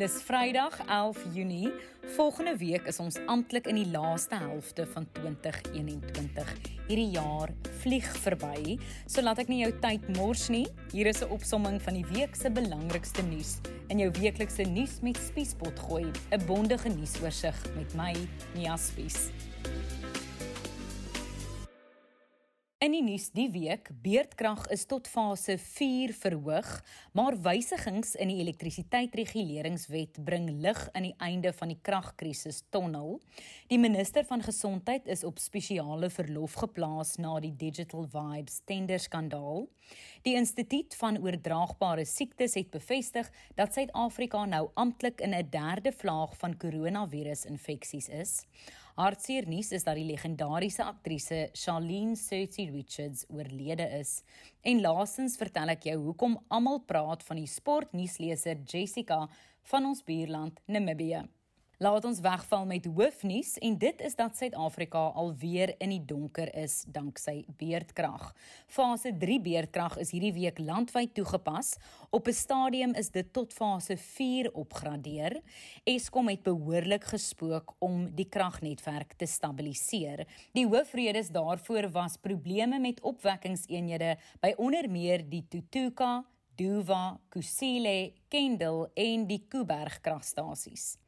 Dis Vrydag 11 Junie. Volgende week is ons amptelik in die laaste helfte van 2021. Hierdie jaar vlieg verby, so laat ek nie jou tyd mors nie. Hier is 'n opsomming van die week se belangrikste nuus in jou weeklikse nuus met Spiespot gooi, 'n bondige nuusoorseig met my, Mia Spies. In die nuus die week, beurtkrag is tot fase 4 verhoog, maar wysigings in die elektrisiteitsreguleringswet bring lig aan die einde van die kragkrisis tonnel. Die minister van gesondheid is op spesiale verlof geplaas na die Digital Vibes tenderskandaal. Die instituut van oordraagbare siektes het bevestig dat Suid-Afrika nou amptelik in 'n derde vlaag van koronavirusinfeksies is. Hartseer nuus is dat die legendariese aktrise Charlene Sophie Richards oorlede is. En laasens vertel ek jou hoekom almal praat van die sportnuusleser Jessica van ons buurland Namibië. Laat ons wegval met hoofnuus en dit is dat Suid-Afrika alweer in die donker is danksy beerdkrag. Fase 3 beerdkrag is hierdie week landwyd toegepas. Op 'n stadium is dit tot fase 4 opgradeer. Eskom het behoorlik gespook om die kragnetwerk te stabiliseer. Die hoofredes daarvoor was probleme met opwekkingseenhede by onder meer die Tutuka, Duva, Kusile, Kendal en die Kuiberg kragstasies.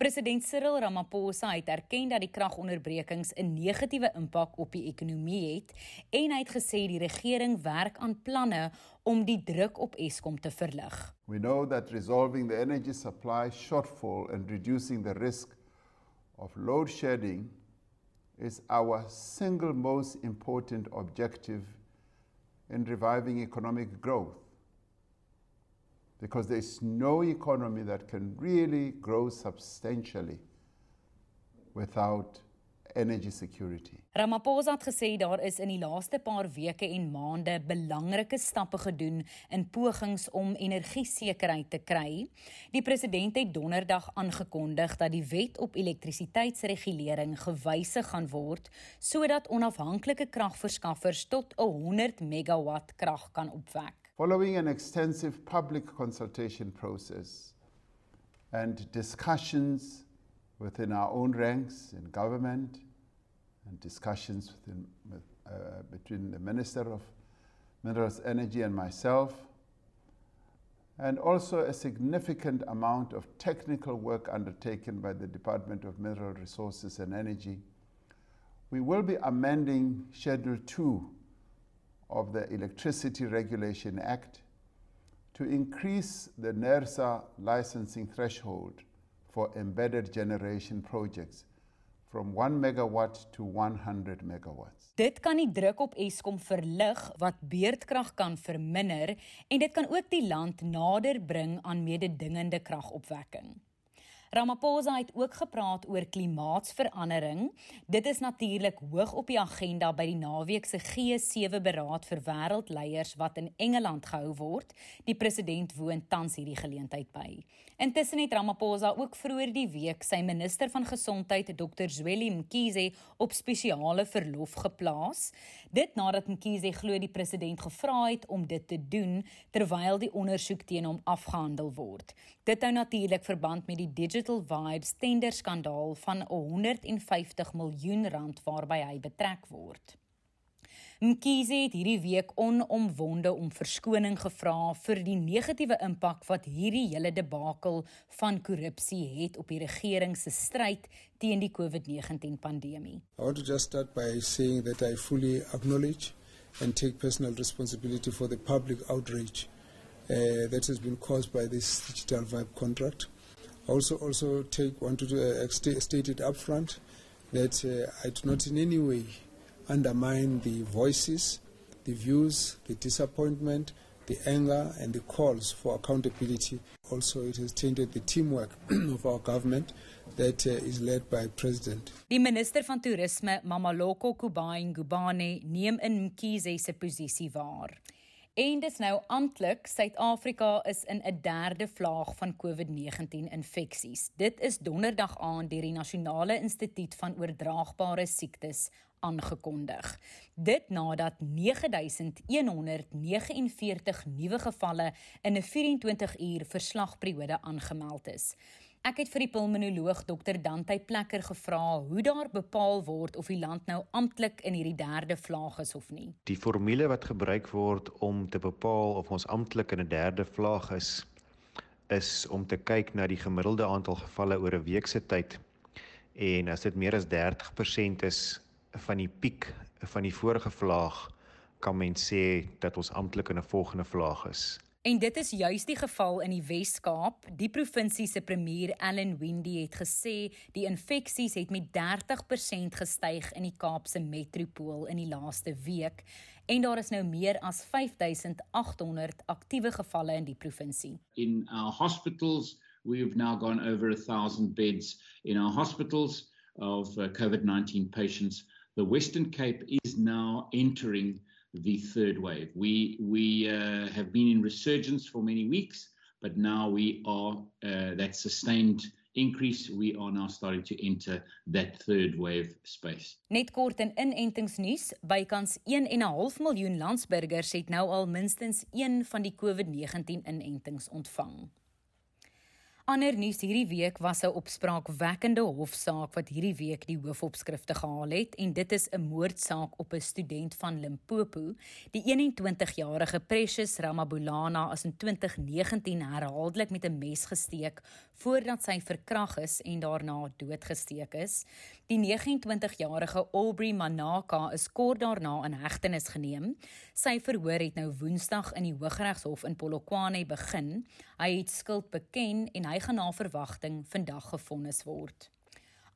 President Cyril Ramaphosa het erken dat die kragonderbrekings 'n negatiewe impak op die ekonomie het en hy het gesê die regering werk aan planne om die druk op Eskom te verlig. We know that resolving the energy supply shortfall and reducing the risk of load shedding is our single most important objective in reviving economic growth. Because there's no economy that can really grow substantially without energy security. Ramaphosa het gesê daar is in die laaste paar weke en maande belangrike stappe gedoen in pogings om energiesekerheid te kry. Die president het donderdag aangekondig dat die wet op elektrisiteitsregulering gewysig gaan word sodat onafhanklike kragverskaffers tot 100 megawatt krag kan opwek. Following an extensive public consultation process and discussions within our own ranks in government and discussions within, uh, between the Minister of Minerals, Energy and myself, and also a significant amount of technical work undertaken by the Department of Mineral Resources and Energy, we will be amending Schedule 2 of the Electricity Regulation Act to increase the NERSA licensing threshold for embedded generation projects from 1 megawatt to 100 megawatts. Dit kan die druk op Eskom verlig wat beurtkrag kan verminder en dit kan ook die land nader bring aan mededingende kragopwekking. Ramaphosa het ook gepraat oor klimaatsverandering. Dit is natuurlik hoog op die agenda by die naweek se G7 beraad vir wêreldleiers wat in Engeland gehou word. Die president woon tans hierdie geleentheid by. Intussen het Ramaphosa ook vroeër die week sy minister van gesondheid, Dr. Zweli Mkhize, op spesiale verlof geplaas. Dit nadat Mkhize glo die president gevra het om dit te doen terwyl die ondersoek teen hom afgehandel word. Dit hou natuurlik verband met die Digital Vibes tenderskandaal van 150 miljoen rand waarby hy betrek word. Mkhize het hierdie week onomwonde om verskoning gevra vir die negatiewe impak wat hierdie hele debakel van korrupsie het op die regering se stryd teen die COVID-19 pandemie. I want to just start by saying that I fully acknowledge and take personal responsibility for the public outrage uh, that has been caused by this digital vibe contract. Also also take want to uh, state it upfront that uh, I do not in any way undermine the voices, the views, the disappointment, the anger, and the calls for accountability. Also, it has tainted the teamwork of our government that uh, is led by President. Die minister van toerisme, Mamaloko Kubai Ngubane, neem in Mkhize se posisie waar. En dis nou amptelik, Suid-Afrika is in 'n derde vlaag van COVID-19 infeksies. Dit is donderdag aand deur die Nasionale Instituut van Oordraagbare Siektes aangekondig. Dit nadat 9149 nuwe gevalle in 'n 24 uur verslagperiode aangemeld is. Ek het vir die pulmonoloog Dr Dante Plekker gevra hoe daar bepaal word of die land nou amptelik in hierdie derde vlaag is of nie. Die formule wat gebruik word om te bepaal of ons amptelik in 'n derde vlaag is, is om te kyk na die gemiddelde aantal gevalle oor 'n week se tyd. En as dit meer as 30% is van die piek van die vorige vlaag, kan mens sê dat ons amptelik in 'n volgende vlaag is. En dit is juis die geval in die Wes-Kaap. Die provinsie se premier, Allan Windey, het gesê die infeksies het met 30% gestyg in die Kaapse metropool in die laaste week en daar is nou meer as 5800 aktiewe gevalle in die provinsie. In our hospitals, we've now gone over 1000 beds in our hospitals of uh, COVID-19 patients. The Western Cape is now entering the third wave. We we uh, have been in resurgence for many weeks, but now we are uh, that sustained increase we are now starting to enter that third wave space. Net kort in inentingsnuus, bykans 1.5 miljoen landsburgers het nou al minstens een van die COVID-19 inentings ontvang. Ander nuus hierdie week was 'n opspraakwekkende hofsaak wat hierdie week die hoofopskrifte gehaal het en dit is 'n moordsaak op 'n student van Limpopo. Die 21-jarige Precious Ramabulana is in 2019 herhaaldelik met 'n mes gesteek voordat sy verkrag is en daarna doodgesteek is. Die 29-jarige Aubrey Manaka is kort daarna in hegtenis geneem. Sy verhoor het nou Woensdag in die Hooggeregshof in Polokwane begin. Hy het skuld beken en hy gaan na verwagting vandag gefonnis word.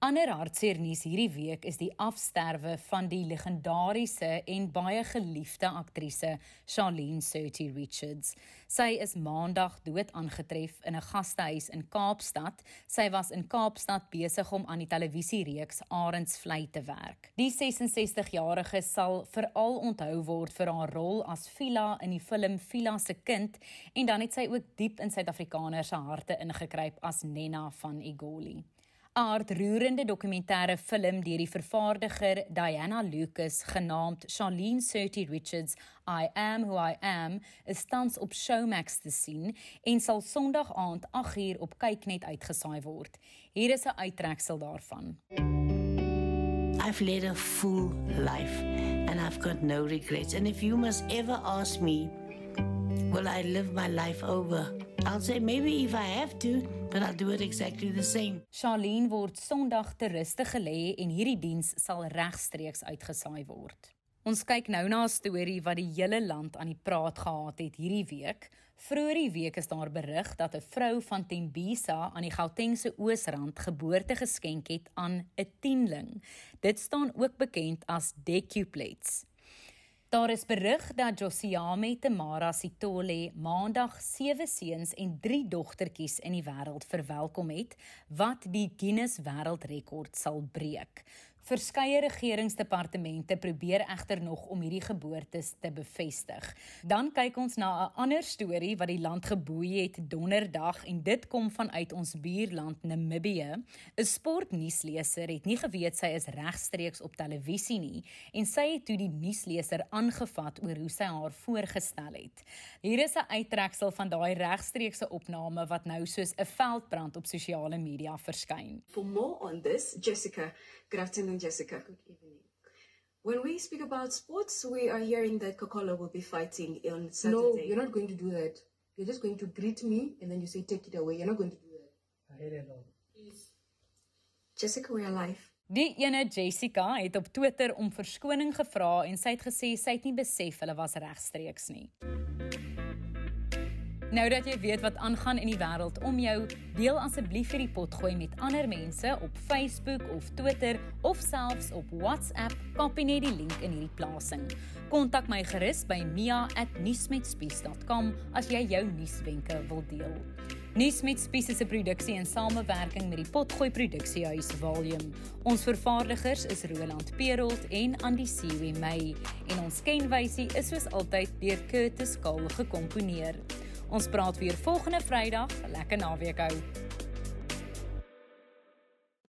Ander hartseer nuus hierdie week is die afsterwe van die legendariese en baie geliefde aktrise Charlene Surty Richards. Sy is maandag dood aangetref in 'n gastehuis in Kaapstad. Sy was in Kaapstad besig om aan die televisiereeks Arendsvlei te werk. Die 66-jarige sal veral onthou word vir haar rol as Phila in die film Phila se kind en dan het sy ook diep in Suid-Afrikaners se harte ingekruip as Nena van Igoli. 'n hartroerende dokumentêre film deur die vervaardiger Diana Lucas genaamd Charlene Surty Richards I Am Who I Am is tans op Showmax te sien en sal Sondag aand 8uur op Kyknet uitgesaai word. Hier is 'n uittreksel daarvan. I've led a full life and I've got no regrets and if you must ever ask me will I live my life over I'll say maybe if I have to, but I'll do it exactly the same. Charlene word Sondag te ruste gelê en hierdie diens sal regstreeks uitgesaai word. Ons kyk nou na 'n storie wat die hele land aan die praat gehad het hierdie week. Vroeger die week is daar berig dat 'n vrou van Tembisa aan die Gautengse Oosrand geboorte geskenk het aan 'n tienling. Dit staan ook bekend as decuplets. Daar is berig dat Josiame Tamara Sitole maandag sewe seuns en 3 dogtertjies in die wêreld verwelkom het wat die Guinness Wêreldrekord sal breek. Verskeie regeringsdepartemente probeer egter nog om hierdie geboortes te bevestig. Dan kyk ons na 'n ander storie wat die land geboei het donderdag en dit kom vanuit ons buurland Namibië. 'n Sportnuusleser het nie geweet sy is regstreeks op televisie nie en sy het toe die nuusleser aangevat oor hoe sy haar voorgestel het. Hier is 'n uittreksel van daai regstreekse opname wat nou soos 'n veldbrand op sosiale media verskyn. For more on this, Jessica Good afternoon, Jessica. Good evening. When we speak about sports, we are hearing that Kokola will be fighting on Saturday. No, you're not going to do that. You're just going to greet me and then you say, take it away. You're not going to do that. I heard Please. Jessica, we are live. Die ene Jessica het op Twitter om verskoning gevra en sy het gesê sy het nie besef hulle was regstreeks nie. Nou dat jy weet wat aangaan in die wêreld om jou, deel asseblief hierdie potgooi met ander mense op Facebook of Twitter of selfs op WhatsApp. Kopie net die link in hierdie plasing. Kontak my gerus by mia@nuusmetspies.com as jy jou nuuswenke wil deel. Nuus met Spies is 'n produksie in samewerking met die Potgooi Produksiehuis Volume. Ons vervaardigers is Roland Perolt en Andy Siwe May en ons kenwysie is soos altyd deur Curtis Kahl gekomponeer. Ons praat weer volgende Vrydag. Lekker naweek hou.